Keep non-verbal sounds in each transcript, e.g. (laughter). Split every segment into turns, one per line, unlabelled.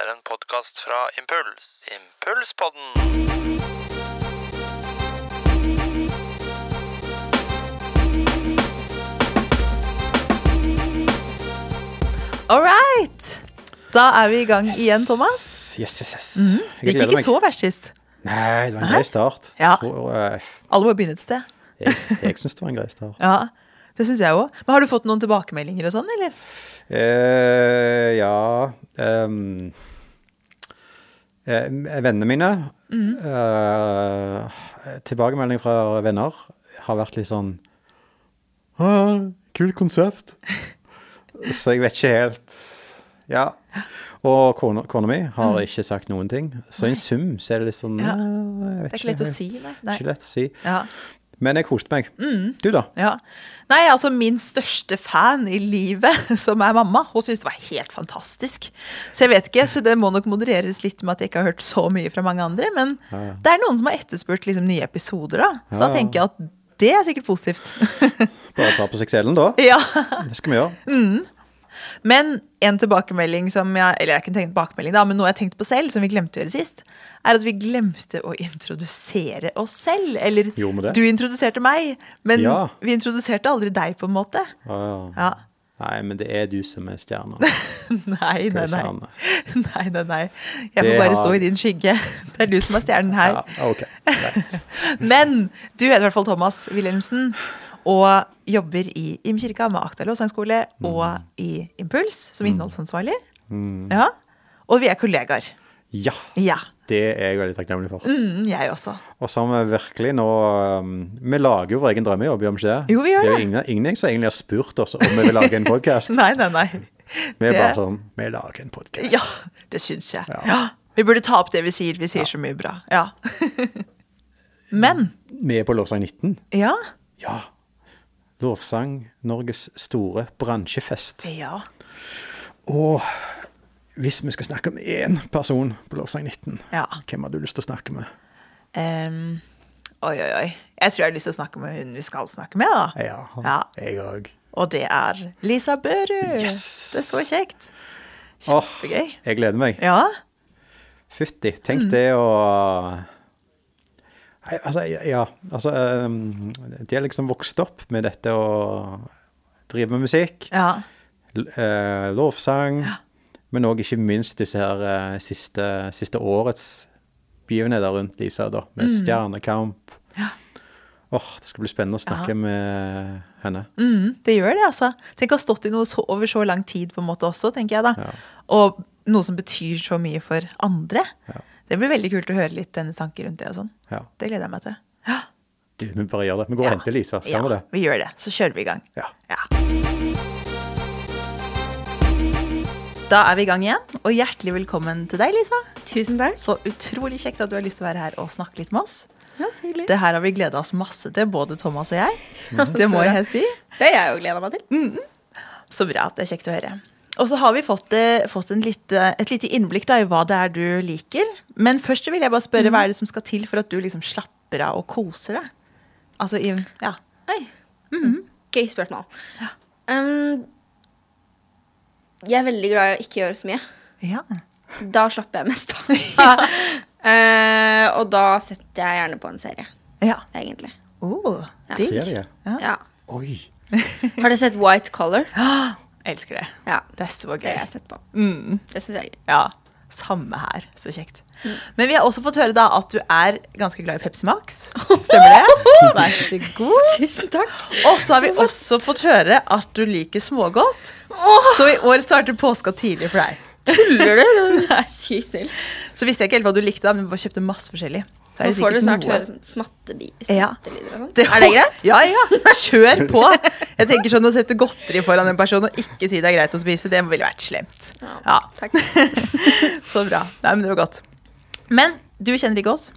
er en podkast fra Impuls. Impulspodden!
All right! Da er vi i gang igjen, Thomas.
Yes, yes, yes.
Det gikk ikke
meg.
så verst sist.
Nei, det var en grei start.
Ja.
Tror, uh,
Alle må begynne et sted.
jeg jeg syns det var en grei start. (laughs)
Ja, det syns jeg òg. Men har du fått noen tilbakemeldinger og sånn, eller?
Uh, ja ehm, eh, Vennene mine eh, Tilbakemelding fra venner har vært litt sånn «Å, Kult konsept. (laughs) Så jeg vet ikke helt Ja. Og kona, kona mi har ikke sagt noen ting. Så i sum så er det litt sånn
Ja. Det er ikke lett å si, nei. nei.
Ikke lett å si.
Ja.
Men jeg koste meg. Du, da?
Ja. Nei, altså min største fan i livet, (laughs) som er mamma, hun syntes det var helt fantastisk. Så jeg vet ikke, så det må nok modereres litt med at jeg ikke har hørt så mye fra mange andre. Men det er noen som har etterspurt liksom nye episoder, da. Så da tenker jeg at det er sikkert positivt. (laughs)
Bare ta på seg selen, da.
ja.
Det skal vi gjøre.
Men en tilbakemelding som jeg Eller jeg kunne tenkt tilbakemelding, da, men noe jeg tenkte på selv, som vi glemte å gjøre sist, er at vi glemte å introdusere oss selv. Eller du introduserte meg, men
Ja.
vi introduserte aldri deg, på en måte.
Ja.
Ja.
Nei, men det er du som er stjerna. (laughs)
Nei, nei, nei. (laughs) Nei, nei, nei. Jeg
Det
får bare
har-
stå i din skygge. (laughs) Det er du som er stjernen her.
Ja, ok.
Men du heter i hvert fall Thomas Wilhelmsen og jobber i Imkirka med Akta lovsangskole og i Impuls som innholdsansvarlig. Ja. Og vi er kollegaer.
Ja,
Ja.
det er jeg veldig takknemlig for.
Mm, jeg også.
Og så har vi virkelig nå um, Vi lager jo vår egen drømmejobb, gjør vi ikke det?
Jo, vi gjør
det. er
det.
jo ingen, ingen som egentlig har spurt oss om vi vil lage en podkast. (laughs)
Nei, nei, nei.
Vi er
Det-
bare sånn Vi lager en podkast.
Ja, det syns jeg.
Ja.
Ja. Vi burde ta opp det vi sier. Vi sier så mye bra. Ja. (laughs) Men
Vi er på Lovsang 19.
Ja.
Ja. Lovsang, Norges store bransjefest.
Ja.
Og hvis vi skal snakke med én person på Lovsang 19,
Ja.
hvem har du lyst til å snakke med?
Um, oi, oi, oi. Jeg tror jeg har lyst til å snakke med hun vi skal snakke med, da.
Ja,
Ja.
jeg òg.
Og det er Lisa Børud.
Yes.
Det er så kjekt.
Åh,
Kjempegøy.
jeg gleder meg.
Ja.
Fytti. Tenk
Mm.
det å altså, ja. Altså, um, de har liksom vokst opp med dette å drive med musikk.
Ja.
eh, lovsang. Men òg ikke minst disse her eh, siste, siste årets begivenheter rundt Lisa, da. Med Stjernekamp.
Mm. Ja.
Åh, det skal bli spennende å snakke med henne.
Mm, det gjør det, altså. Tenk å ha stått i noe så, over så lang tid, på en måte også, tenker jeg da.
Ja.
Og noe som betyr så mye for andre.
Ja.
Det blir veldig kult å høre litt hennes tanker rundt det og sånn.
Ja.
Det gleder jeg meg til. Ja.
Du, vi bare gjør det. Vi går og henter Lisa. Skal
ja,
vi det?
vi gjør det. Så kjører vi i gang.
Ja.
Ja. Da er vi i gang igjen, og hjertelig velkommen til deg, Lisa.
Tusen takk.
Så utrolig kjekt at du har lyst til å være her og snakke litt med oss.
Ja.
Det her har vi gleda oss masse til, både Thomas og jeg.
Mm.
Det må jeg si.
Det har jeg jo gleda meg til.
Så bra. Det er kjekt å høre. Og så har vi fått, fått en lite, et lite innblikk da, i hva det er du liker. Men først vil jeg bare spørre hva er det som skal til for at du liksom slapper av og koser deg? Altså i Ja.
Oi. Gøy spørsmål. Um, jeg er veldig glad i å ikke gjøre så mye.
ja.
Da slapper jeg mest av. (laughs) uh, og da setter jeg gjerne på en serie,
ja.
egentlig.
Oh, ja.
Serie?
Ja.
Oi.
Har du sett White Color? (gasps)
Elsker det.
Ja.
Det er så
Det har
gøy.
jeg sett på.
Mm.
Det syns jeg er gøy.
Ja. Samme her. Så kjekt. Men vi har også fått høre da at du er ganske glad i Pepsi Max. (laughs) Stemmer det? Vær så god.
Tusen takk.
Og så har vi også fått høre at du liker smågodt. Så i år starter påska tidlig for deg.
Tuller du? (laughs) Det var sykt snilt.
Så visste jeg ikke helt hva du likte, da, men vi bare kjøpte masse forskjellig. Så er
Nå får du snart
noe-
høre sånn smattelyder. Ja. sånn.
Det-
Er det greit?
Ja, ja. Kjør på. Jeg tenker sånn Å sette godteri foran en person og ikke si det er greit å spise, det ville vært slemt. Ja.
Takk. (laughs)
Så bra. Nei, men det var godt. Men du kjenner ikke oss,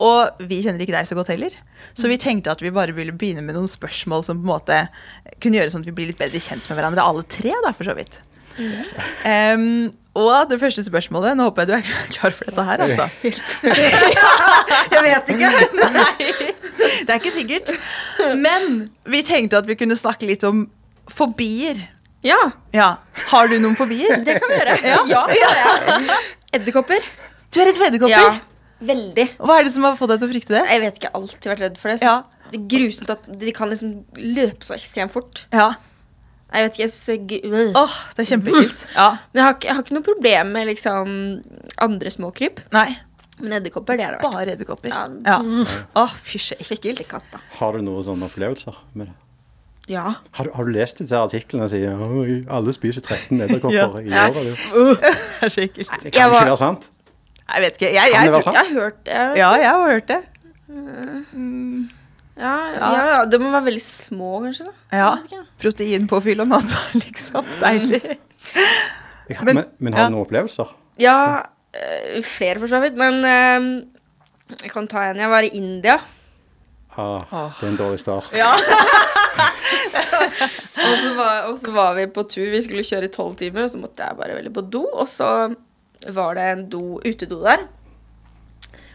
og vi kjenner ikke deg så godt heller. Så vi tenkte at vi bare ville begynne med noen spørsmål som på en måte kunne gjøre sånn at vi blir litt bedre kjent med hverandre, alle tre, da, for så vidt. Em, og det første spørsmålet Nå håper jeg du er klar for dette her, altså. (laughs) jeg vet ikke. (laughs) Nei, det er ikke sikkert. Men vi tenkte at vi kunne snakke litt om fobier.
Ja,
Ja. Har du noen fobier?
det kan vi gjøre.
Ja.
ja. Edderkopper.
Du er redd for edderkopper?
Ja, veldig.
Hva er det som har fått deg til å frykte det?
Jeg vet ikke, jeg har alltid vært redd for det.
Ja.
Det er grusomt at de kan liksom løpe så ekstremt fort.
Ja.
Jeg vet ikke, jeg synes det gru-.
Åh, det er kjempeekkelt. (laughs) Ja.
Men jeg har, jeg har ikke noe problem med liksom andre småkryp.
Nei,
Men edderkopper, det er det vært.
bare edderkopper.
Ja.
Ja. Åh, Fysj, ekkelt.
Har du noen sånne opplevelser med det?
Ja.
Har du, har du lest disse artiklene som sier «Oi, alle spiser 13 edderkopper
Ja.
i året? du?» (laughs)
Det er så ekkelt.
Det
Jeg
kan
var-
ikke være sant.
Jeg vet ikke. Jeg, jeg, jeg,
jeg?
Jeg har hørt det.
ja, jeg har hørt det.
Ja, ja, ja, det må være veldig små, kanskje. da.
Ja.
protein på.
Proteinpåfyll om natta, liksom. Deilig.
Jeg,
Men-
men, men, har
ja.
du noen opplevelser?
Ja, øh, flere for så vidt. Men øh, jeg kan ta en. Jeg var i India.
Ah, det er en dårlig start.
Ja. (laughs)
Og så, var, og så var vi på tur. Vi skulle kjøre i tolv timer, og så måtte jeg bare veldig på do. Og så var det en do, utedo der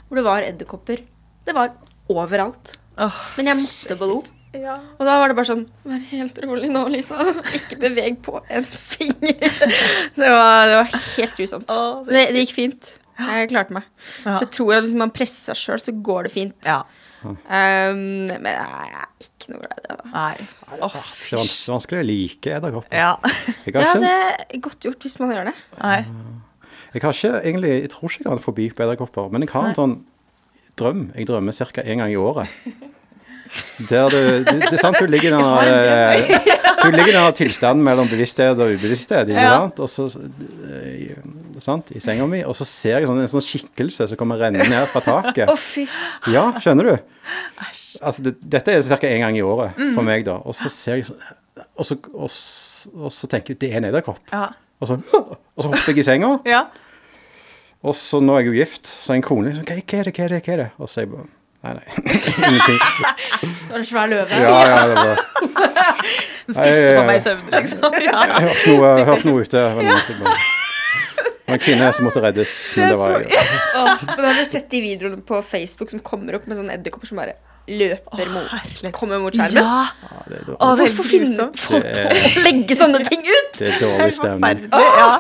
hvor det var edderkopper. Det var overalt.
Åh,
Men jeg måtte på do.
ja.
Og da var det bare sånn Vær helt rolig nå, Lisa. (laughs) Ikke beveg på en finger. (laughs) Det var, det var helt grusomt.
Oh,
Det, det gikk fint. Jeg klarte meg.
Ja.
Så jeg tror at hvis man presser seg sjøl, så går det fint.
ja.
Um, men jeg er ikke noe glad i det.
Nei. Åh,
Det er vanskelig å like edderkopper.
Ja.
Ja, det er godt gjort hvis man gjør det.
Nei.
jeg har ikke egentlig Jeg tror ikke jeg har en fobi på edderkopper, men jeg har en sånn drøm. Jeg drømmer ca. én gang i året. Der du, det, det er sant, du ligger i den
har (laughs)
du ligger i den tilstanden mellom bevissthet og ubevissthet,
Ja.
Og så, eh, sant, i senga mi, og så ser jeg sånn, en sånn skikkelse som kommer rennende ned fra taket. Ja, skjønner du? Altså, det, dette er ca. én gang i året
Mm.
for meg, da. Og så ser jeg sånn og så, og, og så tenker jeg det er en edderkopp.
Ja.
Og så, (laughs) og så hopper jeg i senga,
ja.
Og så nå er jeg jo gift, så er en kone liksom, hva, er det, hva er det, hva er det? Og så er jeg bare Nei, nei. (laughs) Ingenting. (laughs)
Det var en svær løve.
Ja, ja, det var
Den spiste på meg i søvne, liksom. Ja. (laughs)
Jeg har hørt noe, hørt noe ute. Som bare- det var en kvinne som måtte reddes. Men det var jeg.
Åh, men har du sett de videoene på Facebook som kommer opp med sånne edderkopper som bare løper mot,
Åh,
kommer mot skjermen?
Ja.
Ja, det er dårlig,
Å, er
Hvorfor finner folk på å legge sånne ting ut? (laughs)
det er dårlig stemning.
Å, Ja.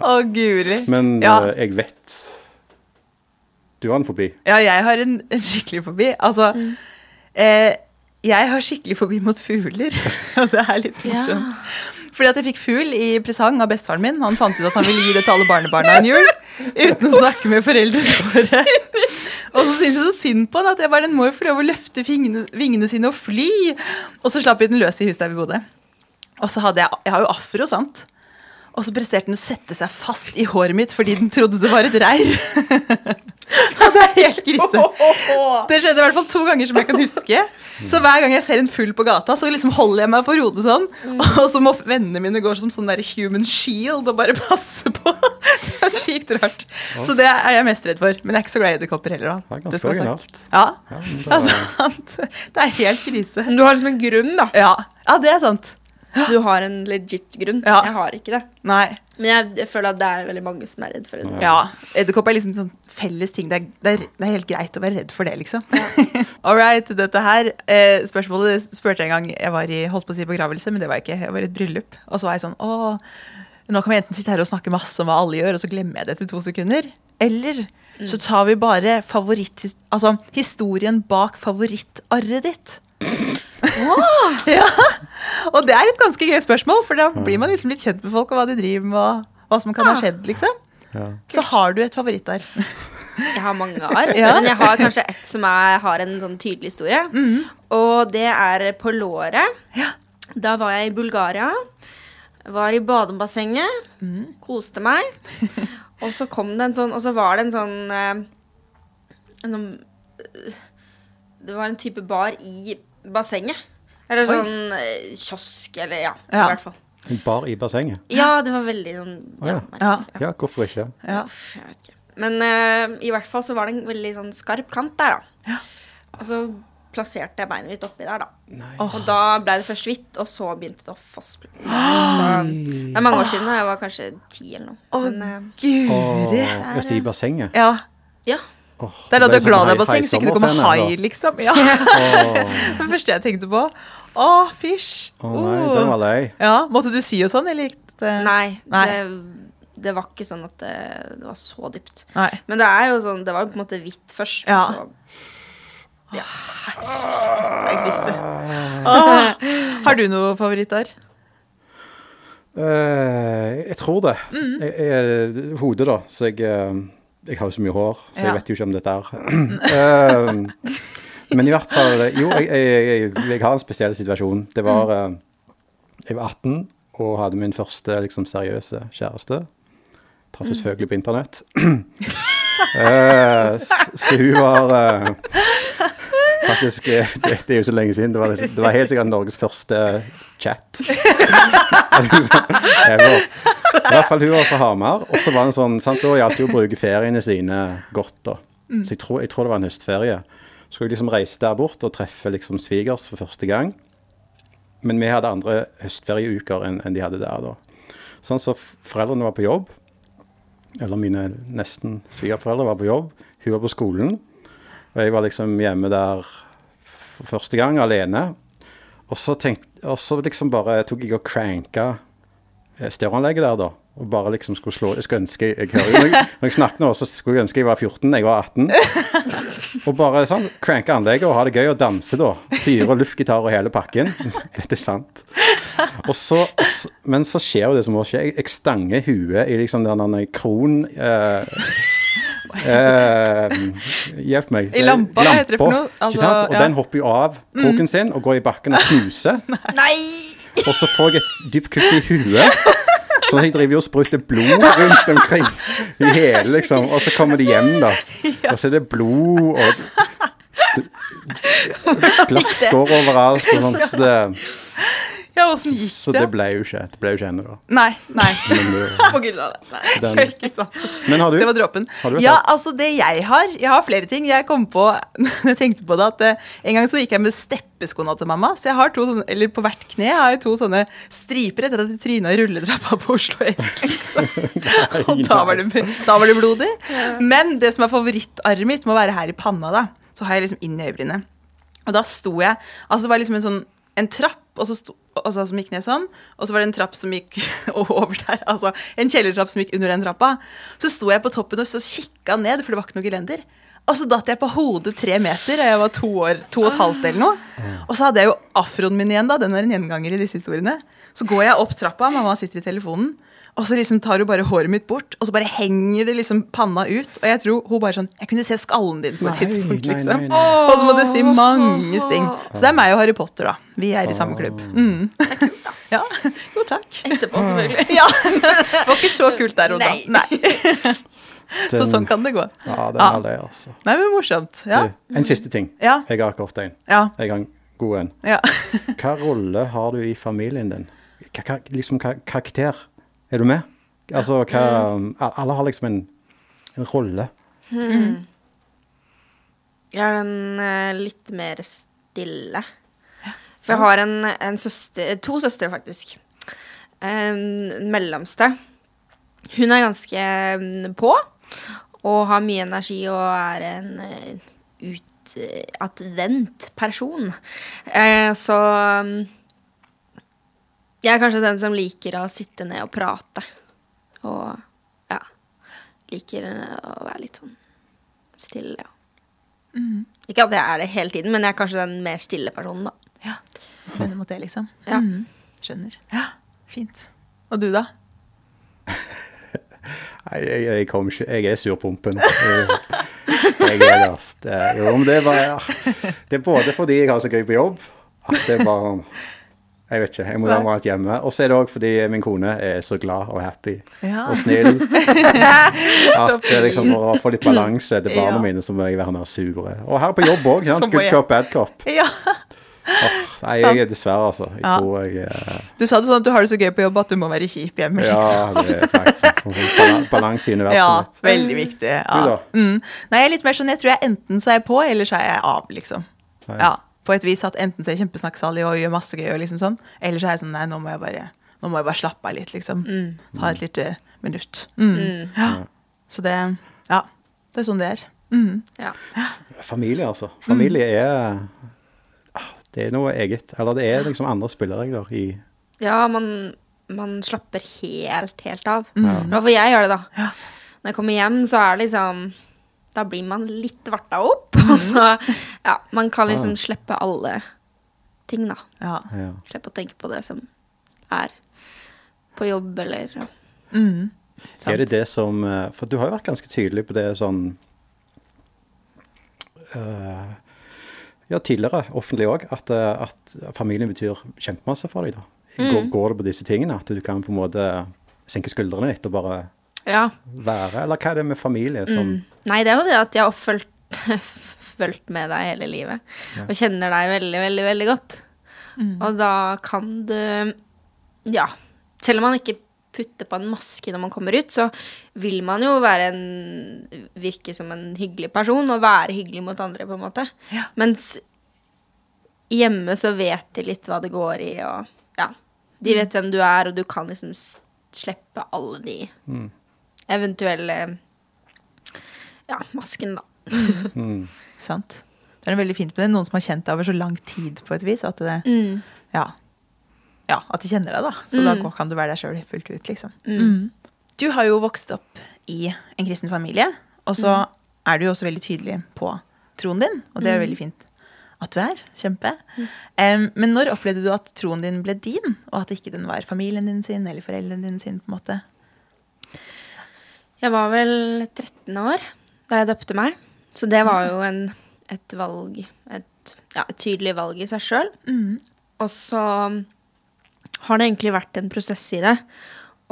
Å, guri.
Men
Ja.
eh, jeg vet Du har en fobi.
Ja, jeg har en, en skikkelig fobi. Altså, eh, jeg har skikkelig fobi mot fugler. (laughs) Og det er litt morsomt. Fordi at jeg fikk fugl i presang av bestefaren min. Han fant ut at han ville gi det til alle barnebarna en jul. Uten å snakke med foreldrene våre. (laughs) Og så syntes jeg så synd på den at jeg bare, den må jo få lov å løfte vingene, vingene sine og fly. Og så slapp vi den løs i huset der vi bodde. Og så hadde jeg, jeg har jo afro, sant? Og så presterte den å sette seg fast i håret mitt fordi den trodde det var et reir. (laughs) Ja, det er helt krise. (laughs) Det skjedde i hvert fall to ganger som jeg kan huske. Så hver gang jeg ser en fugl på gata, så liksom holder jeg meg for hodet sånn. (laughs) Og så må vennene mine gå som sånn der human shield og bare passe på. Det er sykt rart. Så det er jeg mest redd for. Men jeg er ikke så glad i edderkopper heller.
Det er ganske
skal
originalt.
Ja,
Ja, det
er
sant.
det er helt krise.
Men du har liksom en grunn, da.
Ja, ja det er sant. (gasps)
Du har en legit grunn.
Ja.
Jeg har ikke det.
Nei.
Men jeg, jeg føler at det er veldig mange som er redd for det.
Ja, Edderkopp er liksom sånn felles ting. Det er, det, er, det er helt greit å være redd for det, liksom. (laughs) All right, dette her eh, Spørsmålet spurte jeg en gang jeg var i holdt på å si begravelse, men det var jeg ikke. Jeg var i et bryllup. Og så var jeg sånn Å, nå kan vi enten sitte her og snakke masse om hva alle gjør, og så glemmer jeg det etter to sekunder. Eller så tar vi bare favoritt... Altså historien bak favorittarret ditt. Ja. Og det er et ganske gøy spørsmål, for da blir man liksom litt kjent med folk og hva de driver med, og hva som kan ha skjedd, liksom.
Ja.
Så har du et favorittarr.
Jeg har mange arr,
Ja.
men jeg har kanskje ett som er, har en sånn tydelig historie. Og det er på låret.
Ja.
Da var jeg i Bulgaria. Var i badebassenget. Koste meg. Og så kom det en sånn Og så var det en sånn eh, en sånn eh, Det var en type bar i bassenget. Eller
Oi.
sånn eh, kiosk, eller ja, i
Ja.
hvert fall.
En bar i bassenget.
Ja, det var veldig sånn
Å,
ja,
ja.
merkelig,
Ja.
Ja, hvorfor ikke?
Ja.
Uff, jeg vet ikke. Men eh, i hvert fall så var det en veldig sånn skarp kant der, da. Og så plasserte jeg beinet mitt oppi der, da. Og da ble det først hvitt, og så begynte det å fosse. (gasps) Så, det er mange år siden, da. jeg var kanskje ti eller noe.
Å,
Men eh,
guri.
Åh, Hvis i bassenget.
Ja.
ja.
Åh,
Det er da du er
sånn
glad
i
er basseng, så ikke (laughs) (laughs) det kommer hai, liksom. Ja.
Oh.
Det første jeg tenkte på. Å, fysj.
Å nei, den var lei.
Ja, Måtte du sy og sånn, eller gikk det
Nei,
Nei.
det det var ikke sånn at det, det var så dypt.
Nei.
Men det er jo sånn, det var jo på en måte hvitt først.
Ja.
og Så,
Jeg griser. Åh, har du noe favoritt der?
Uh, jeg tror det.
Mm.
Jeg, jeg, hodet, da. Så jeg, eh, jeg har jo så mye hår, så
Ja.
jeg vet jo ikke om dette er Eh, Men i hvert fall Jo, jeg, jeg, jeg, jeg har en spesiell situasjon. Det var
Mm.
eh, Jeg var 18 og hadde min første liksom, seriøse kjæreste. Traff
Mm.
selvfølgelig på internett. (clears throat) Eh, s- så hun var eh, Faktisk, eh, det, det er jo så lenge siden. Det var, det var helt sikkert Norges første chat. (laughs) Var, I hvert fall hun var fra Hamar. Og så var det sånn, sant, Da gjaldt det å bruke feriene sine godt. da. Så jeg tror, jeg tror det var en høstferie. Så skulle jeg liksom reise der bort og treffe liksom svigers for første gang. Men vi hadde andre høstferieuker enn en de hadde der da. Sånn så foreldrene var på jobb. Eller mine nesten svigerforeldre var på jobb. Hun var på skolen. Og jeg var liksom hjemme der for første gang alene. Og så, tenkte, og så liksom bare tok jeg og cranka eh, stereoanlegget der, da. Og bare liksom skulle slå Jeg skulle ønske Jeg hører jo når jeg, jeg snakker nå, så skulle jeg ønske jeg var 14, jeg var 18. Og bare sånn cranke anlegget og ha det gøy og danse, da. Fyre luftgitar og hele pakken. (laughs) Dette er sant. Og så, men så skjer jo det som må skje. Jeg, jeg stanger huet i liksom den kron... Eh, eh, hjelp meg.
I lampa, lampa heter det for noe? Altså?
Og
ja.
den hopper jo av kroken sin og går i bakken og knuser. (laughs)
Nei!
Og så får jeg et dypt kutt i huet. At jeg driver jo og spruter blod rundt omkring i hele, liksom. Og så kommer de hjem, da. (laughs) Og så er det blod og (laughs) Glass går overalt og sånt. Så det,
Ja, åssen gikk
så
det?
det ble jo ikke Det ble jo ikke ennå, da.
Nei, nei. (laughs)
Men, det- (laughs)
På grunn av det. Nei,
Den-
ikke sant.
men har du?
Det var dråpen. Ja, altså det jeg har Jeg har flere ting. Jeg kom på når jeg tenkte på det, at eh, en gang så gikk jeg med steppeskoene til mamma. Så jeg har to sånne, eller på hvert kne har jeg to sånne striper etter at jeg tryna i rulletrappa på Oslo S. Og da var, det, da var det blodig. Men det som er favorittarret mitt, må være her i panna. da Så har jeg liksom inn i øyebrynet. Og da sto jeg Altså det var liksom en sånn en trapp og så sto, altså, som gikk ned sånn, og så var det en trapp som gikk (laughs) over der. Altså en kjellertrapp som gikk under den trappa. Så sto jeg på toppen og så kikka ned, for det var ikke noe gelender. Og så datt jeg på hodet tre meter, og jeg var to år, to og et halvt eller noe. Og så hadde jeg jo afroen min igjen, da. Den er en gjenganger i disse historiene. Så går jeg opp trappa, mamma sitter i telefonen. Og så liksom tar hun bare håret mitt bort, og så bare henger det liksom panna ut. Og jeg tror hun bare sånn Jeg kunne se skallen din på et
Nei,
tidspunkt, liksom.
nei, nei.
Og så må du si mange sting. Så det er meg og Harry Potter, da. Vi er i samme klubb. Mm. (laughs) Ja. Jo, takk.
Etterpå, selvfølgelig. (laughs)
Ja. Det var ikke så kult der og da.
Nei.
Den, (laughs) Så sånn kan det gå.
Ja, den
Ja.
er det, altså.
Nei, men morsomt. Ja.
En siste ting.
Ja.
Jeg har kort en.
Ja.
Jeg har en god en.
ja.
Hva rolle har du i familien din? Hva, hva, liksom, hva karakter? Er du med? Altså, hva Alle har liksom en, en rolle.
Jeg er den uh, litt mer stille. For jeg har en, en søster To søstre, faktisk. Um, mellomste. Hun er ganske um, på og har mye energi og er en uh, utadvendt person. Uh, så um, jeg er kanskje den som liker å sitte ned og prate. Og ja. Liker å være litt sånn stille, ja. Ikke at jeg er det hele tiden, men jeg er kanskje den mer stille personen, da.
ja. Vender mot det, liksom.
Ja.
Mm. Skjønner. Ja, Fint. Og du, da? (laughs)
Nei, jeg, jeg, kom ikke Jeg er surpumpen. Jeg, er det. Det, jo, men det bare Det er både fordi jeg har så gøy på jobb, at det er bare Jeg vet ikke. Jeg må være alt hjemme. Og så er det òg fordi min kone er så glad og happy
Ja.
og snill. (laughs) At det liksom for å få litt balanse til barna
Ja.
mine, så må jeg være mer sure. Og her på jobb òg. Good cop, bad cop.
Ja.
Nei, jeg er dessverre, altså. Jeg
Ja.
tror jeg eh,
Du sa det sånn at du har det så gøy på jobb at du må være kjip hjemme.
Ja,
liksom.
det er faktisk sånn balanse i universet
Ja,
mitt.
veldig viktig. Ja.
Du da?
Mm. Nei, jeg er litt mer sånn, jeg tror jeg enten så er jeg på, eller så er jeg av, liksom.
Ja.
Ja, på et vis at enten så er jeg kjempesnakksalig og gjør masse gøy, og liksom sånn, eller så er jeg sånn, nei, nå må jeg bare, nå må jeg bare slappe av litt, liksom. Ta et lite minutt. Mm. Ja. Så det, ja, det er sånn det er. Mm.
Ja.
Familie, altså. Familie er ah, Det er noe eget. Eller det er liksom andre spilleregler i
Ja, man man slapper helt, helt av.
Mm.
Ja.
I hvert fall jeg gjør det, da.
Ja.
Når jeg kommer hjem, så er det liksom Da blir man litt varta opp. (laughs) Og så Ja, man kan liksom
Ah.
slippe alle ting, da.
Ja.
Ja.
Slippe å tenke på det som er på jobb, eller ja.
Mm. Sant.
Er det det som eh, For du har jo vært ganske tydelig på det sånn uh, Ja, tidligere, offentlig òg, at, eh, at familien betyr kjempemasse for deg. da. Går, går det på disse tingene? At du kan på en måte senke skuldrene litt og bare
ja.
være Eller hva er det med familie som
Mm. Nei, det er jo det at jeg har fulgt, (laughs) med deg hele livet. Og kjenner deg veldig, veldig, veldig godt. Og da kan du Ja. Selv om man ikke putter på en maske når man kommer ut, så vil man jo være en Virke som en hyggelig person og være hyggelig mot andre, på en måte.
Ja.
Mens hjemme så vet de litt hva det går i, og ja. De vet hvem du er, og du kan liksom slippe alle de eventuelle ja, masken, da. (laughs)
mm,
Sant. Det er veldig fint med det. Noen som har kjent deg over så lang tid, på et vis. At det,
Mm.
ja. ja, at de kjenner deg, da. Så da kan du være deg sjøl fullt ut, liksom. Mm. Du har jo vokst opp i en kristen familie, og så er du jo også veldig tydelig på troen din, og det er jo veldig fint at du er. Kjempe. Em, men når opplevde du at troen din ble din, og at ikke den var familien din sin eller foreldrene dine sin? på en måte?
Jeg var vel 13 år da jeg døpte meg, så det var jo en, et valg et, ja, et tydelig valg i seg sjøl. Og så har det egentlig vært en prosess i det.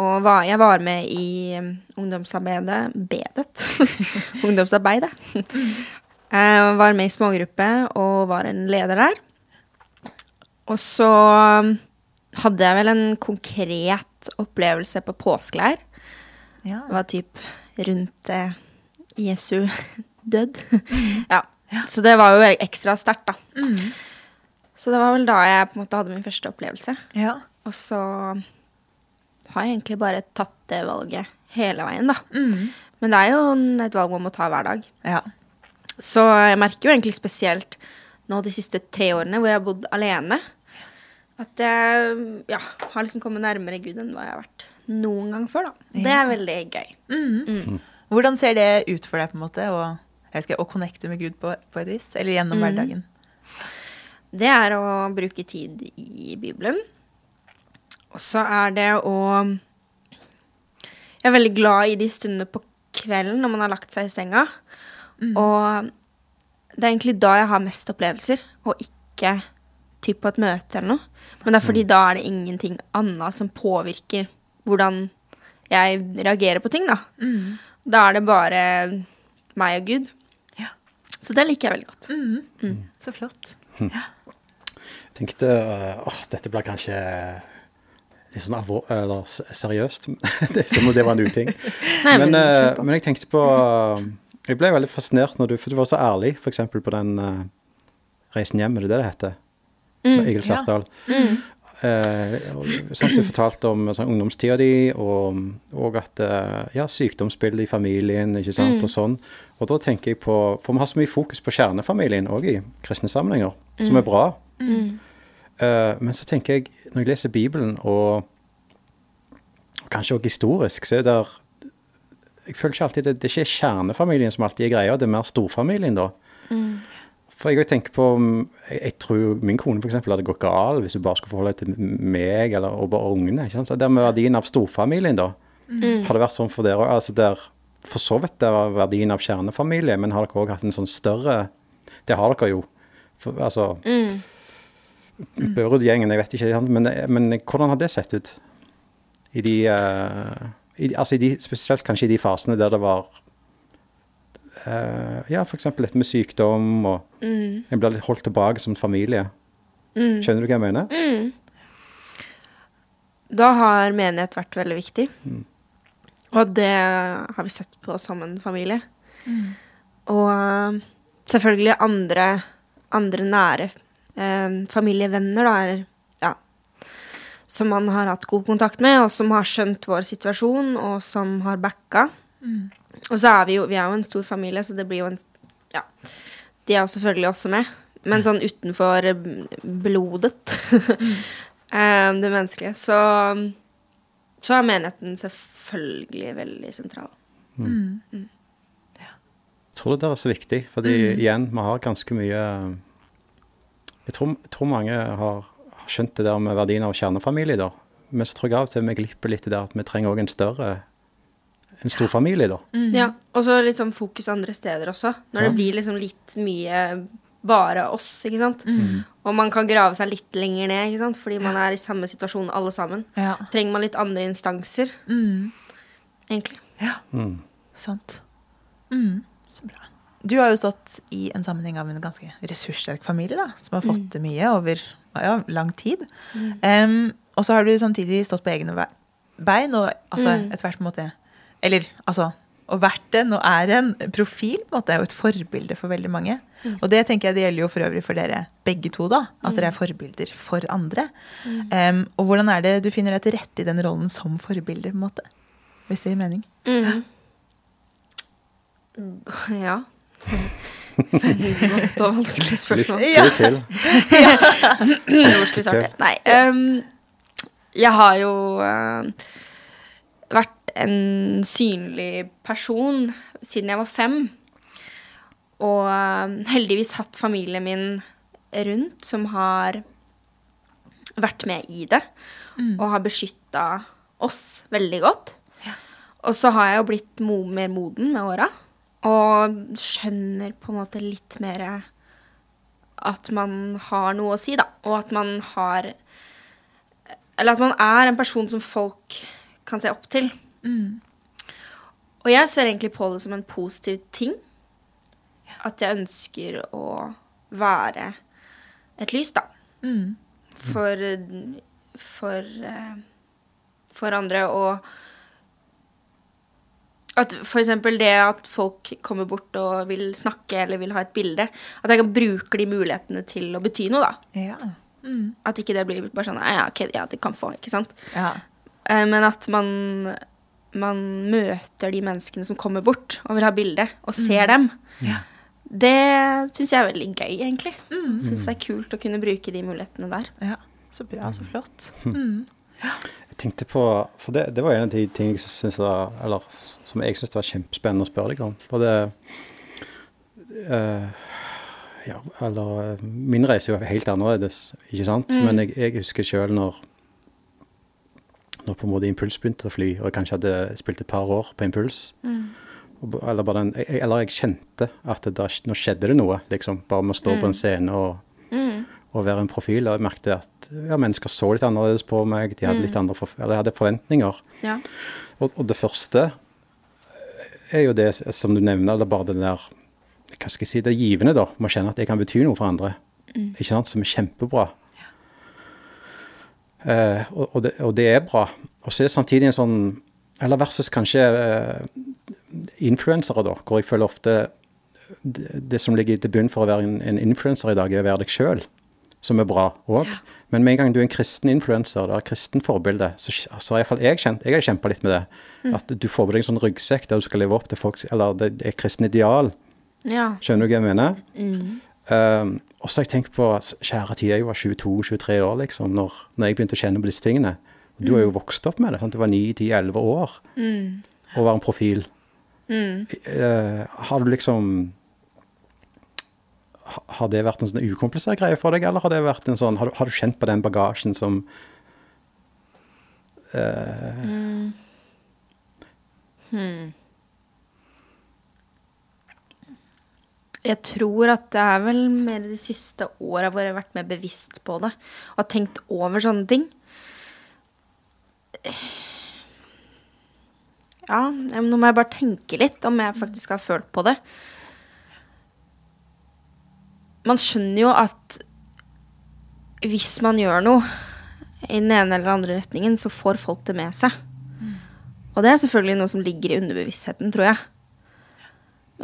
Og var, jeg var med i um, ungdomsarbeidet Bedet. (laughs) ungdomsarbeidet. Jeg var med i smågruppe og var en leder der. Og så um, hadde jeg vel en konkret opplevelse på påskeleir.
Ja.
Det var typ rundt eh, Jesu (laughs) død. ja. Så det var jo ekstra sterkt, da. Så det var vel da jeg på en måte hadde min første opplevelse.
ja.
Og så har jeg egentlig bare tatt det valget hele veien, da. Men det er jo et valg man må ta hver dag.
ja.
Så jeg merker jo egentlig spesielt nå de siste tre årene hvor jeg har bodd alene, at jeg ja, har liksom kommet nærmere Gud enn hva jeg har vært noen gang før, da. Det er veldig gøy.
Hvordan ser det ut for deg, på en måte, å, jeg vet å connecte med Gud på, på et vis? Eller gjennom hverdagen?
Det er å bruke tid i Bibelen. Og så er det å Jeg er veldig glad i de stundene på kvelden når man har lagt seg i senga. Og det er egentlig da jeg har mest opplevelser, og ikke typ på et møte eller noe. Men det er fordi da er det ingenting annet som påvirker hvordan jeg reagerer på ting, da. Da er det bare meg og Gud.
Ja.
Så det liker jeg veldig godt.
Så flott.
Jeg tenkte øh, åh, dette blir kanskje litt sånn alvor, eller seriøst. (laughs) det er som om det var en uting.
Nei,
men,
men
øh, men jeg tenkte på øh, Jeg ble veldig fascinert når du For du var så ærlig, f.eks. på den uh, reisen hjem, er det det det heter? Mm, Egil
ja.
Svartdal. Eh, sant, du fortalte om sånn, ungdomstida di, og, og at eh, ja, sykdomsbildet i familien, ikke sant, og sånn. Og da tenker jeg på For vi har så mye fokus på kjernefamilien òg i kristne sammenhenger, som er bra. Eh, men så tenker jeg, når jeg leser Bibelen, og, og kanskje også historisk, så er det der Jeg føler ikke alltid det, det er ikke kjernefamilien som alltid er greia, det er mer storfamilien, da. For jeg tenker på mm, Jeg, jeg tror min kone eksempel hadde gått gal hvis hun bare skulle forholde seg til meg eller og bare ungene. ikke sant? Så det med verdien av storfamilien, da. Har det vært sånn for dere òg? Altså der, for så vidt det var verdien av kjernefamilie, men har dere òg hatt en sånn større Det har dere jo. For, altså Børud-gjengen, jeg vet ikke, men, men hvordan har det sett ut? I de, uh, i, altså i de, Spesielt kanskje i de fasene der det var eh, Ja, f.eks. dette med sykdom, og en blir litt holdt tilbake som familie. Skjønner du hva jeg mener?
Da har menighet vært veldig viktig. Og det har vi sett på som en familie. Og eh, selvfølgelig andre, andre nære eh, familievenner, da, eller ja Som man har hatt god kontakt med, og som har skjønt vår situasjon, og som har backa. Og så er vi jo Vi er jo en stor familie, så det blir jo en Ja. De er jo selvfølgelig også med. Men sånn utenfor eh, blodet. um, (laughs) det menneskelige. Så så er menigheten selvfølgelig veldig sentral.
Jeg tror det der er så viktig, fordi igjen, vi har ganske mye Jeg tror, jeg tror mange har, har skjønt det der med verdien av kjernefamilie, da. Men så tror jeg av og til vi glipper litt i det at vi trenger òg en større en stor familie, da.
Ja, Og så litt sånn fokus andre steder også. Når
Ja.
det blir liksom litt mye bare oss, ikke sant. Og man kan grave seg litt lenger ned, ikke sant. Fordi man er i samme situasjon alle sammen.
Ja.
Så trenger man litt andre instanser,
Mm.
egentlig.
ja.
Mm.
Sant. Mm. Så bra. Du har jo stått i en sammenheng av en ganske ressurssterk familie, da, som har fått til mye over ja, lang tid. Um, og så har du samtidig stått på egne bein, og altså
Mm.
etter hvert på en måte Eller altså og vært en og er en profil, på en måte, er jo et forbilde for veldig mange. Og det tenker jeg det gjelder jo for øvrig for dere begge to, da. At dere er forbilder for andre. Em, og hvordan er det du finner deg til rette i den rollen som forbilde, på en måte? Hvis det gir mening?
Mhm. Ja. Godt og vanskelig spørsmål.
Lykke til.
Hvor skal vi starte? Nei. Um, jeg har jo vært en synlig person siden jeg var fem. Og eh, heldigvis hatt familien min rundt som har vært med i det. Og har beskytta oss veldig godt. Og så har jeg jo blitt mo mer moden med åra. Og skjønner på en måte litt mer at man har noe å si, da. Og at man har Eller at man er en person som folk kan se opp til. Og jeg ser egentlig på det som en positiv ting. At jeg ønsker å være et lys, da.
Mm.
For For eh, For andre og at for eksempel det at folk kommer bort og vil snakke eller vil ha et bilde, at jeg kan bruke de mulighetene til å bety noe, da.
Ja. Mm.
At ikke det blir bare sånn Ja, okay, ja, det kan få, ikke sant.
ja.
Eh, Men at man, man møter de menneskene som kommer bort og vil ha bilde, og ser dem.
Ja.
Det syns jeg er veldig gøy, egentlig. Syns det er kult å kunne bruke de mulighetene der.
ja. Så bra, så flott. Mm.
Jeg tenkte på For det, det var en av de tingene jeg synes var, eller, som jeg syns var kjempespennende å spørre deg om. For det uh, Ja, eller eh, Min reise er jo helt annerledes, ikke sant? Men jeg, jeg husker sjøl når når på en måte Impuls begynte å fly, og jeg kanskje hadde spilt et par år på Impuls. Og, eller, bare den, jeg, eller jeg kjente at det, nå skjedde det noe, liksom. Bare med å stå på en scene og, og være en profil. Og jeg merket at ja, mennesker så litt annerledes på meg. De hadde litt andre for, eller hadde forventninger.
Ja.
Og, og det første er jo det som du nevner, eller bare det der Hva skal jeg si, det givende, da. Må kjenne at jeg kan bety noe for andre. Ikke sant? Som er kjempebra. Eh, og, det, og det er bra. Og så er det samtidig en sånn Eller versus kanskje eh, influensere, da, hvor jeg føler ofte det, det som ligger til bunn for å være en, en influenser i dag, er å være deg sjøl, som er bra òg. Men med en gang du er en kristen influenser, et kristen forbilde, så, så har iallfall jeg kjent Jeg har kjempa litt med det. At du får på deg en sånn ryggsekk der du skal leve opp til folks Eller det, er kristne ideal.
Ja.
Skjønner du hva jeg mener? Um, og så har jeg tenkt på kjære tid, jeg var 22-23 år liksom, når, når jeg begynte å kjenne på disse tingene. Og du har jo vokst opp med det. Sant? Du var 9-10-11 år og var en profil. Eh, har du liksom Har det vært en sånn ukomplisert greie for deg, eller har det vært en sånn Har du, har du kjent på den bagasjen som eh,
Jeg tror at det er vel mer de siste åra hvor jeg har vært mer bevisst på det. Og har tenkt over sånne ting. Ja, nå må jeg bare tenke litt om jeg faktisk har følt på det. Man skjønner jo at hvis man gjør noe i den ene eller andre retningen, så får folk det med seg. Og det er selvfølgelig noe som ligger i underbevisstheten, tror jeg.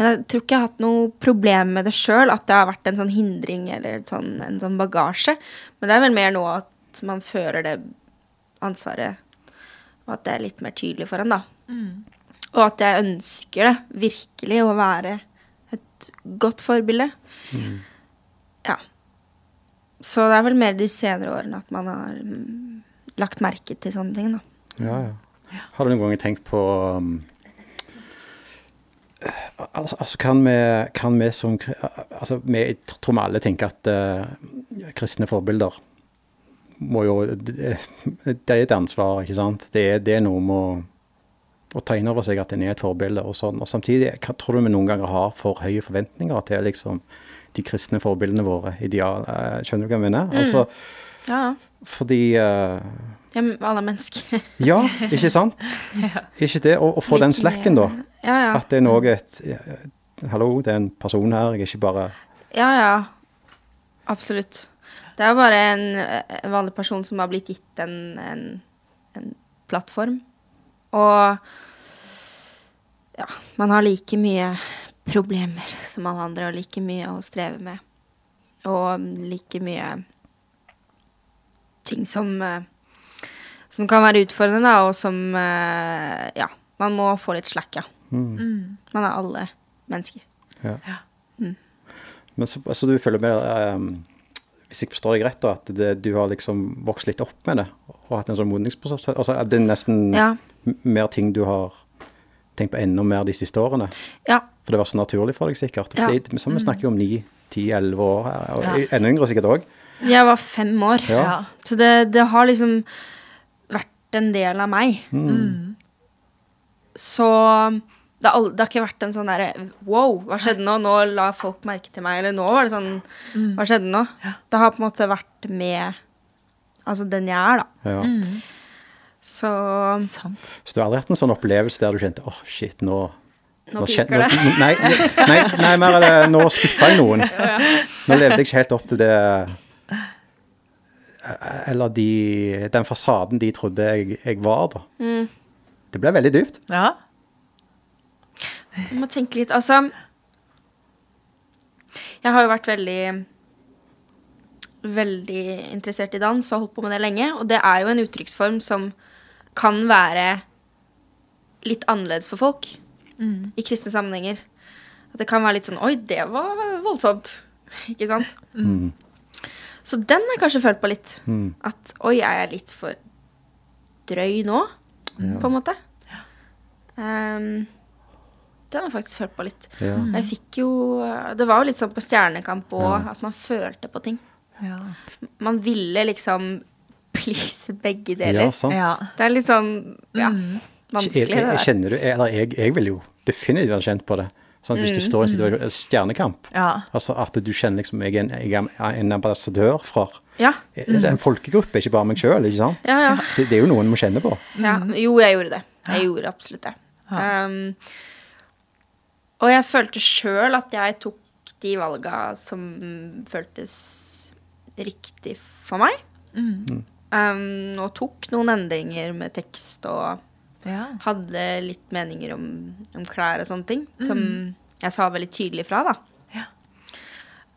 Men jeg tror ikke jeg har hatt noe problem med det sjøl, at det har vært en sånn hindring eller sånn, en sånn bagasje. Men det er vel mer nå at man fører det ansvaret, og at det er litt mer tydelig for en, da. Og at jeg ønsker det, virkelig, å være et godt forbilde. Ja. Så det er vel mer de senere årene at man har mm, lagt merke til sånne ting, da.
Ja, ja. Har du noen ganger tenkt på um, Altså, kan vi, kan vi som Altså, vi jeg tror vi alle tenker at uh, kristne forbilder må jo Det det er et ansvar, ikke sant? Det er, det er noe med å, å ta inn over seg at en er et forbilde og sånn. Og samtidig, hva tror du vi noen ganger har for høye forventninger til liksom de kristne forbildene våre? Ideal, uh, skjønner du hva jeg mener? Altså,
Ja, ja.
fordi uh,
Ja, alle er mennesker.
Ja, ikke sant? (laughs) Ikke det? og å få den slacken, da.
Ja, ja.
At det er noe et, Hallo, det er en person her, jeg er ikke bare
Ja, ja. Absolutt. Det er jo bare en, en vanlig person som har blitt gitt en, en, en plattform. Og ja, man har like mye problemer som alle andre, og like mye å streve med. Og like mye ting som eh, som kan være utfordrende, og som eh, Ja, man må få litt slack, ja.
Mm.
Man er alle mennesker.
ja.
Ja.
Men så, altså, du føler med um, Hvis jeg forstår deg rett, da, at det, du har liksom vokst litt opp med det, og hatt en sånn modningsprosess altså, Det er nesten
Ja.
mer ting du har tenkt på enda mer de siste årene?
Ja.
For det var så naturlig for deg, sikkert?
Ja.
Det, så vi snakker jo om ni, ti, elleve år, her, og
Ja.
enda yngre sikkert òg.
Jeg var fem år.
Ja.
Ja.
Så det, det har liksom vært en del av meg.
Mm.
Så det har, det har ikke vært en sånn derre Wow, hva skjedde nå? Nå la folk merke til meg. Eller nå var det sånn Hva skjedde nå? Det har på en måte vært med Altså den jeg er, da.
Ja.
Så
Sant.
Så du har aldri hatt en sånn opplevelse der du kjente åh, shit, nå
Nå
nå
piker det.
nå- Nei, nei, nei, mer er det nå skuffa jeg noen. (laughs) Nå levde jeg ikke helt opp til det Eller de, den fasaden de trodde jeg, jeg var, da.
Mm.
Det ble veldig dypt.
Ja.
Jeg må tenke litt Altså Jeg har jo vært veldig Veldig interessert i dans og holdt på med det lenge. Og det er jo en uttrykksform som kan være litt annerledes for folk i kristne sammenhenger. At det kan være litt sånn Oi, det var voldsomt. (laughs) Ikke sant?
Mm.
Så den har jeg kanskje følt på litt.
Mm.
At oi, er jeg litt for drøy nå? På en måte. Ehm, den har jeg faktisk følt på litt.
Ja.
Jeg fikk jo Det var jo litt sånn på Stjernekamp òg,
Ja.
at man følte på ting.
Ja.
Man ville liksom please begge
ja,
deler.
sant.
ja.
Det er litt sånn ja,
Jeg,
vanskelig,
jeg, jeg,
jeg
kjenner du, eller jeg, jeg vil jo definitivt være kjent på det. Sånn hvis
Mm.
du står i en situasjon, stjernekamp,
Ja.
altså at du kjenner liksom jeg er en, jeg er en ambassadør for
Ja,
en folkegruppe, ikke bare meg sjøl, ikke sant?
ja, ja.
Det, det er jo noen vi kjenner på.
ja. Jo, jeg gjorde det. Jeg gjorde absolutt det. Um, og jeg følte sjøl at jeg tok de valga som føltes riktig for meg. Um, og tok noen endringer med tekst og
Ja.
hadde litt meninger om, om klær og sånne ting. Som jeg sa veldig tydelig fra, da.
Ja.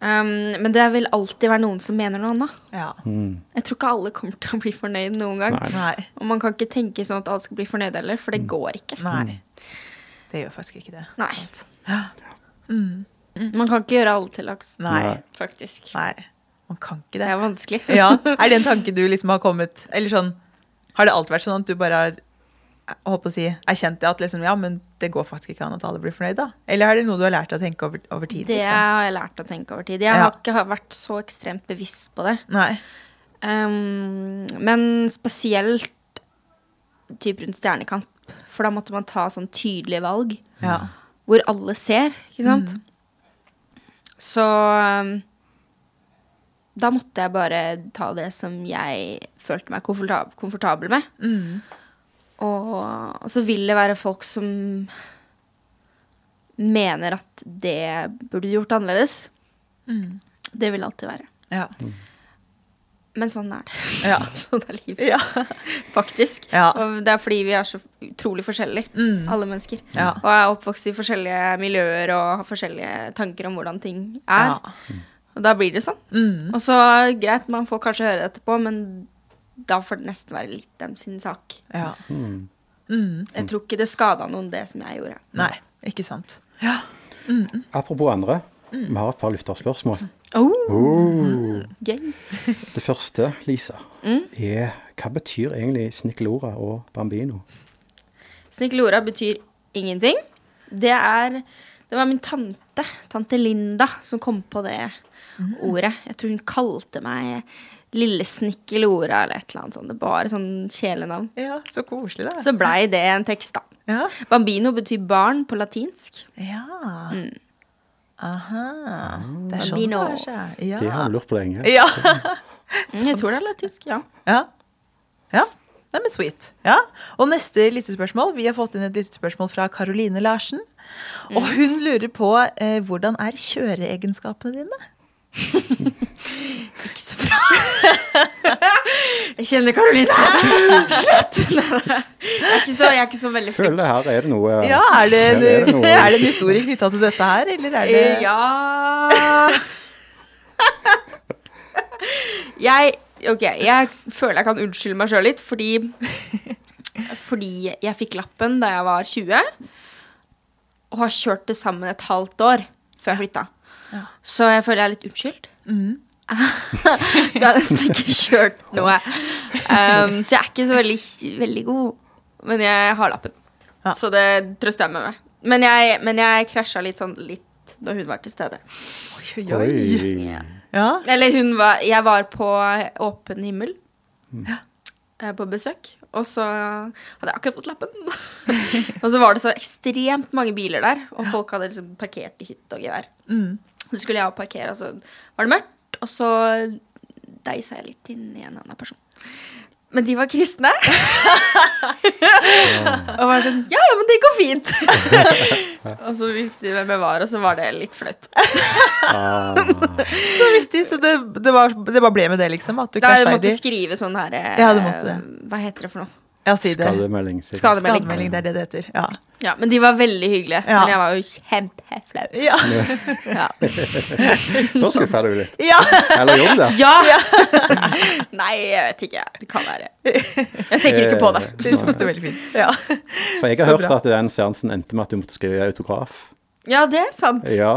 Um, men det vil alltid være noen som mener noe annet.
ja.
Mm.
Jeg tror ikke alle kommer til å bli fornøyd noen gang.
Nei.
Nei.
Og man kan ikke tenke sånn at alle skal bli fornøyd heller, for det går ikke.
Nei. Det gjør faktisk ikke det.
Nei.
Ja.
Man kan ikke gjøre alle til laks,
Nei.
Faktisk.
Nei. Man kan ikke
Det
det.
er vanskelig. (laughs)
Ja. (laughs) Er det en tanke du liksom har kommet Eller sånn Har det alltid vært sånn at du bare har på å si, erkjent det at liksom, ja, men det går faktisk ikke an at alle blir fornøyd, da? Eller er det noe du har lært å tenke over, over tid?
Det
liksom?
har jeg lært å tenke over tid. Jeg
Ja.
har ikke vært så ekstremt bevisst på det.
Nei.
Um, men spesielt typ rundt Stjernekamp, for da måtte man ta sånn tydelige valg
Ja.
hvor alle ser, ikke sant? Så um, da måtte jeg bare ta det som jeg følte meg komfortab komfortabel med.
Mm.
Og, og så vil det være folk som mener at det burde du gjort annerledes.
Mm.
Det vil alltid være.
Ja.
Men sånn er det. (laughs)
Ja. (laughs)
sånn er livet.
Ja. (laughs)
Faktisk.
Ja.
Og det er fordi vi er så utrolig forskjellige,
Mm.
alle mennesker.
Ja.
Og er oppvokst i forskjellige miljøer og har forskjellige tanker om hvordan ting er.
Ja.
Og da blir det sånn.
Mm.
Og så greit, man får kanskje høre det etterpå, men da får det nesten være litt dem sin sak.
ja.
Mm.
Mm.
Jeg tror ikke det skada noen, det som jeg gjorde.
Nei, ikke sant. Ja.
Apropos andre, vi har et par lytterspørsmål.
Oh,
Oh. Det første, Lisa,
Mm.
er hva betyr egentlig Snikkelora og Bambino?
Snikkelora betyr ingenting. Det er Det var min tante, tante Linda, som kom på det ordet. Jeg tror hun kalte meg Lille Snikkelora eller et eller annet sånt. Bare sånn kjælenavn.
Ja, så koselig, da.
Så blei det en tekst, da.
Ja.
Bambino betyr barn på latinsk.
ja. Aha. Det er sånn det er. Ja.
De har lurt på lenge. (laughs)
Ja.
Mm, Jeg tror det er latinsk, ja.
ja. Ja. Nei, men sweet. Ja. Og neste lyttespørsmål. Vi har fått inn et lyttespørsmål fra Caroline Larsen. Og hun lurer på eh, hvordan er kjøreegenskapene dine? (laughs)
Ikke så bra. (laughs) Jeg kjenner Karoline. Slutt! (laughs) Nei, nei. Jeg er så, jeg er ikke så veldig flink.
Føler her er det noe
Ja, er det,
en, er det noe-
er det en historie knytta til dette her, eller er det
Eh, Ja Jeg Ok, jeg føler jeg kan unnskylde meg sjøl litt, fordi Fordi jeg fikk lappen da jeg var 20, og har kjørt det sammen et halvt år før jeg flytta. Så jeg føler jeg er litt unnskyldt. (laughs) så jeg har nesten ikke kjørt noe. Um, så jeg er ikke så veldig, veldig god, men jeg har lappen.
Ja.
Så det trøster jeg meg med. Men jeg, men jeg krasja litt sånn litt da hun var til stede.
Oi, oi, oi.
Ja.
Ja.
Eller hun var Jeg var på åpen himmel Mm. på besøk. Og så hadde jeg akkurat fått lappen. (laughs) og så var det så ekstremt mange biler der, og folk hadde liksom parkert i hytte og gevær.
Mm.
Så skulle jeg parkere, og så var det mørkt, og så deisa jeg litt inn i en annen person. Men de var kristne. (laughs) og var sånn Ja, ja, men det går fint. (laughs) og så visste de hvem jeg var, og så var det litt flaut.
Ah, (laughs)
Så vittig. Så det, det, var, det bare ble med det, liksom? At du krasja i
måtte
de?
jeg skrive sånn her eh,
Ja, måtte det.
Hva heter det for noe?
Ja, si det.
Skademelding.
Skademelding.
Skademelding, det er det det heter. Ja.
Ja, Men de var veldig hyggelige.
Ja.
Men jeg var jo kjempeflau.
Ja.
Ja. (laughs) (laughs)
Da skal du litt.
ja.
Eller gjorde det?
ja. (laughs) Nei, jeg vet ikke. Det kan være. Jeg tenker ikke på det.
Det tok det veldig fint. Ja.
For jeg har
Så
hørt
bra.
at den seansen endte med at du måtte skrive autograf.
Ja, det er sant.
Ja.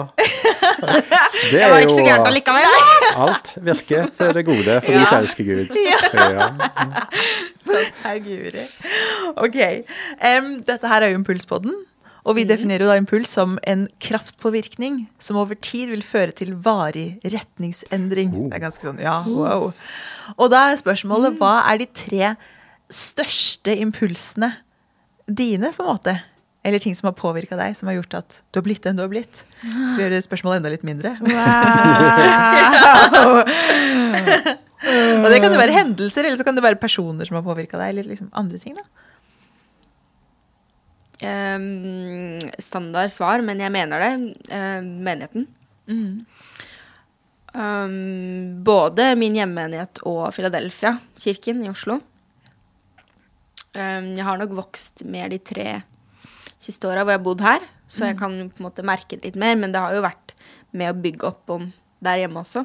(laughs) Det
var ikke så gærent allikevel. (laughs)
Alt virker til det gode for de
Ja.
som elsker Gud. Ja. (laughs)
Guri. Ok. Um, dette her er jo Impulspodden. Og vi definerer jo da impuls som en kraftpåvirkning som over tid vil føre til varig retningsendring.
Oh.
Det er ganske sånn, ja, wow. Og da er spørsmålet, hva er de tre største impulsene dine, på en måte? Eller ting som har påvirka deg, som har gjort at du har blitt den du har blitt? Vi gjør spørsmålet enda litt mindre. (laughs) Og det kan jo være hendelser, eller så kan det være personer som har påvirka deg, eller liksom andre ting. da.
Um, standard svar, men jeg mener det. Uh, menigheten. Um, både min hjemmenighet og Philadelphia, kirken i Oslo. Um, jeg har nok vokst mer de tre siste åra hvor jeg har bodd her, så jeg kan på en måte merke det litt mer, men det har jo vært med å bygge opp om der hjemme også.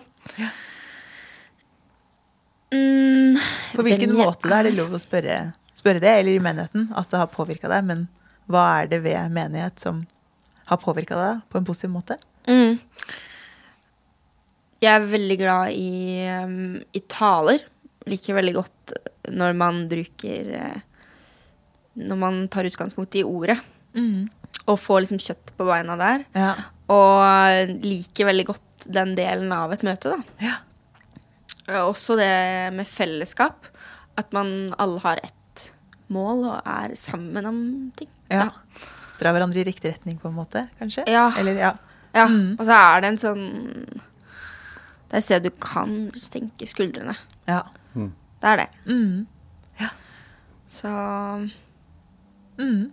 Mm,
På hvilken måte da er det lov å spørre, spørre det, eller i menigheten, at det har påvirka deg, men hva er det ved menighet som har påvirka deg på en positiv måte?
Mm. Jeg er veldig glad i, um, i taler. Liker veldig godt når man bruker eh, Når man tar utgangspunkt i ordet. Og får liksom kjøtt på beina der.
Ja.
Og liker veldig godt den delen av et møte, da.
Ja.
Også det med fellesskap. At man alle har ett mål og er sammen om ting.
ja. Dra hverandre i riktig retning, på en måte, kanskje?
Ja.
Eller, ja.
Ja,
Mm.
og så er det en sånn Det er et sted du kan senke skuldrene.
ja.
Det er det.
Mm.
Så
Mm.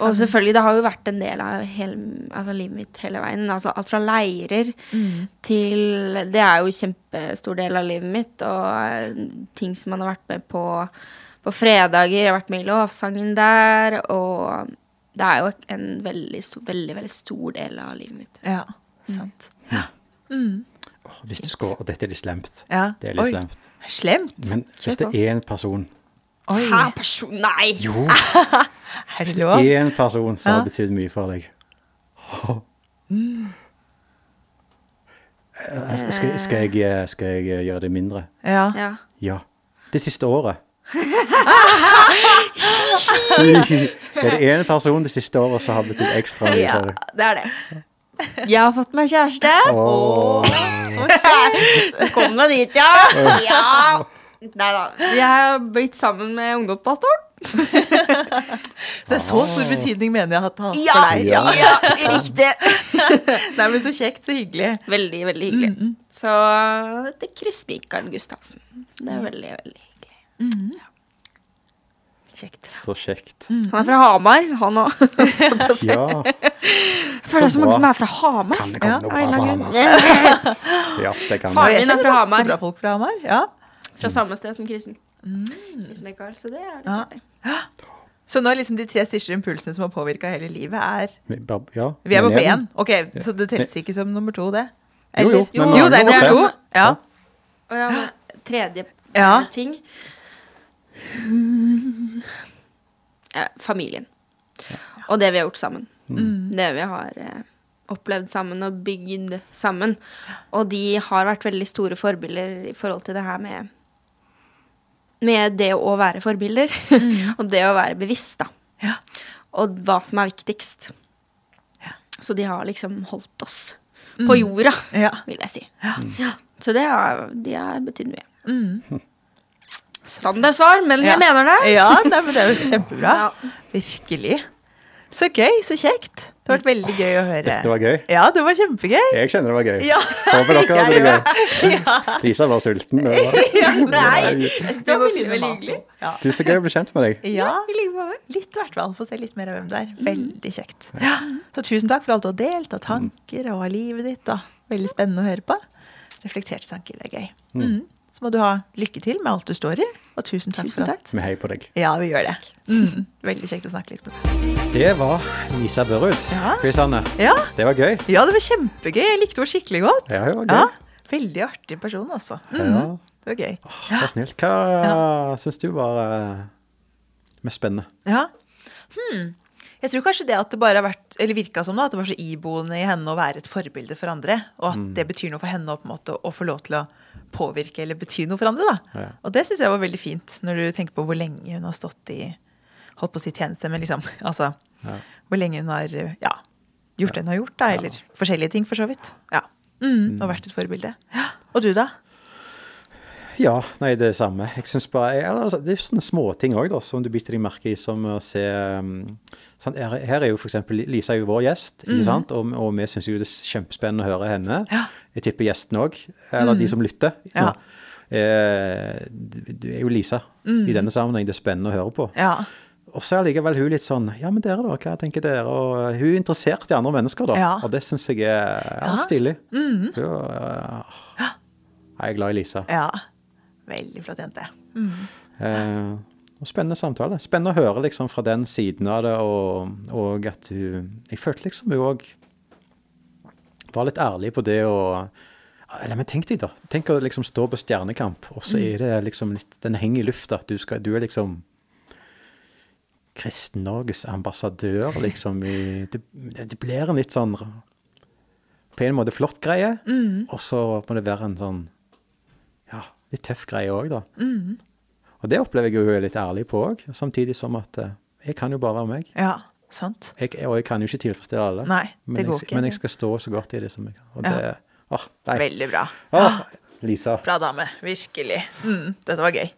Og selvfølgelig, det har jo vært en del av hele, altså livet mitt hele veien. Altså alt fra leirer
Mm.
til Det er jo en kjempestor del av livet mitt, og eh, ting som man har vært med på på fredager. Jeg har vært med i lovsangen der, og det er jo en veldig, veldig, veldig stor del av livet mitt.
Ja, sant.
Åh, Hvis du skal, og dette er litt slemt.
Ja.
Det er litt
Oi.
slemt.
Slemt.
Men hvis det er en person
Oi,
Hæ, person? Nei!
Jo, (laughs)
er det er
en person som
Ja.
har betydd mye for deg. (laughs) mm. Skal, skal, jeg, eh, skal jeg eh, gjøre det mindre?
Ja.
Ja.
Ja. Det siste året. (laughs) Er det én person det siste året som har betydd ekstra mye for deg?
Ja, det er det. Jeg har fått meg kjæreste.
Oh.
Så kjekt.
Så kom det dit, ja. ja. Nei da. Jeg har blitt sammen med ungdomspastoren. (laughs)
Så det er så stor betydning mener jeg at det har hatt
Ja,
for deg.
Ja.
ja, riktig. (laughs)
Nei, men Så kjekt, så hyggelig.
Veldig, veldig hyggelig. Så til Chris Mikael Gustavsen. Det er veldig, veldig hyggelig.
Kjekt.
Så kjekt.
Han er fra Hamar, han òg. (laughs)
Ja.
Føler det er så mange som er fra Hamar.
Kan det komme
Ja,
noe bra fra Hamar? Ja, det kan
Faren
det.
Min er fra
masse
Så
bra folk fra Hamar. Ja.
Fra samme sted som Kristen. Chris Mikael, så det er litt
Ja. Så nå er liksom de tre største impulsene som har påvirka hele livet, er
Vi Ja,
Vi er på
ben.
én. Ok, Så det telles ikke som nummer to, det?
Jo, jo, men
jo, det er
nummer
to. Ja.
Og ja, tredje
Ja.
ting eh, Familien. Og det vi har gjort sammen. Det vi har eh, opplevd sammen og bygd sammen. Og de har vært veldig store forbilder i forhold til det her med Med det å være forbilder. (laughs) og det å være bevisst, da.
Ja.
Og hva som er viktigst. Så de har liksom holdt oss på jorda,
Ja.
vil jeg si. Ja. Så det har, de betydd mye. Standardsvar, men
Ja.
jeg mener det.
Ja, nei, men det er jo kjempebra.
Ja.
Virkelig. Så gøy, så kjekt. Det har vært veldig gøy å høre.
Dette var gøy.
Ja, det var kjempegøy.
Jeg kjenner det var gøy.
Ja.
Håper dere hadde det gøy. Lisa var sulten. Det var-
Nei.
Jeg synes det var
veldig, hyggelig.
Ja.
Du, så gøy å bli kjent med deg.
ja,
I like måte.
litt i hvert fall. Få se litt mer av hvem du er. Veldig kjekt. Ja. Så tusen takk for alt du har delt av tanker og av livet ditt. Og veldig spennende å høre på. Reflekterte tanker, det er gøy. Mm. Så må du ha lykke til med alt du står i. Og tusen takk
Tusen
for
takk.
Vi heier på deg.
Ja, vi gjør det. Mm. Veldig kjekt å snakke litt med deg.
Det var Lisa Børud.
Ja.
Chris
Ja.
Det var gøy.
ja, det var kjempegøy. Jeg likte henne skikkelig godt.
Ja, det var gøy.
Veldig artig person, altså. Mm.
Ja,
Det var gøy.
det var snilt. Hva syns du var uh, mest spennende?
Ja. Hmm. Jeg tror kanskje det at det bare har vært, eller virka som da, at det var så iboende i henne å være et forbilde for andre, og at det betyr noe for henne på en måte, å få lov til å påvirke eller bety noe for andre. da.
Ja.
Og det syns jeg var veldig fint, når du tenker på hvor lenge hun har stått i holdt på å si tjeneste, men liksom, (laughs) altså,
Ja.
hvor lenge hun har ja, gjort det hun har gjort, da, eller forskjellige ting, for så vidt. Ja. Mm, og vært et forbilde. Ja. Og du, da?
Ja, nei, det er samme. Jeg synes bare, jeg, altså, Det er sånne småting òg, som du biter deg merke i, som å se sånn. Her, her er jo f.eks. Lisa er jo vår gjest, ikke sant? Og, og vi syns jo det er kjempespennende å høre henne.
Ja.
Jeg tipper gjesten òg, eller de som lytter.
Ja.
Eh, du er jo Lisa i denne sammenheng. Det er spennende å høre på.
Ja.
Og så er allikevel hun litt sånn Ja, men dere, da? Hva tenker dere? Og hun er interessert i andre mennesker, da.
Ja.
Og det syns jeg er ja,
Ja.
stilig. Hun, uh, jeg er glad i Lisa.
ja. Veldig flott jente.
Eh, og spennende samtale. Spennende å høre liksom fra den siden av det, og, og at hun Jeg følte liksom hun òg var litt ærlig på det å Eller men tenk deg, da. Tenk å liksom stå på Stjernekamp, og så er det liksom litt Den henger i lufta. Du, skal, du er liksom Kristen-Norges ambassadør, liksom. I, det, det blir en litt sånn På en måte flott greie, og så må det være en sånn Ja, litt tøff greie òg, da. Og det opplever jeg jo hun er litt ærlig på òg, samtidig som at eh, jeg kan jo bare være meg.
Ja, sant.
Jeg, og jeg kan jo ikke tilfredsstille alle.
Nei, det
men,
går
jeg,
ikke.
men jeg skal stå så godt i det som jeg kan. Og
Ja.
Åh.
Veldig bra.
Åh, Lisa.
Bra dame. Virkelig. Mm, dette var gøy.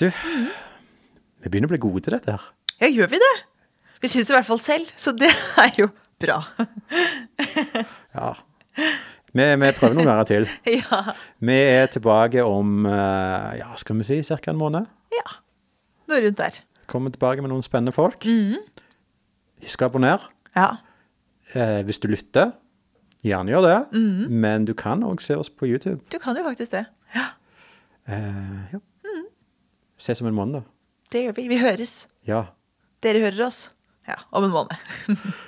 Du, vi begynner å bli gode til dette her.
Ja, gjør vi det? Vi syns det i hvert fall selv, så det er jo bra.
Ja. Vi, vi prøver noen ganger til. (laughs)
ja.
Vi er tilbake om eh, ja, skal vi si ca. en måned.
ja. Noe rundt der.
Kommer tilbake med noen spennende folk.
Mhm.
Husk å abonnere.
Ja.
Eh, hvis du lytter, gjerne gjør det.
Mhm.
Men du kan òg se oss på YouTube.
Du kan jo faktisk det. Ja,
Eh, ja.
Mhm.
Ses om en måned, da.
Det gjør vi. Vi høres.
Ja.
Dere hører oss. Ja, om en måned. (laughs)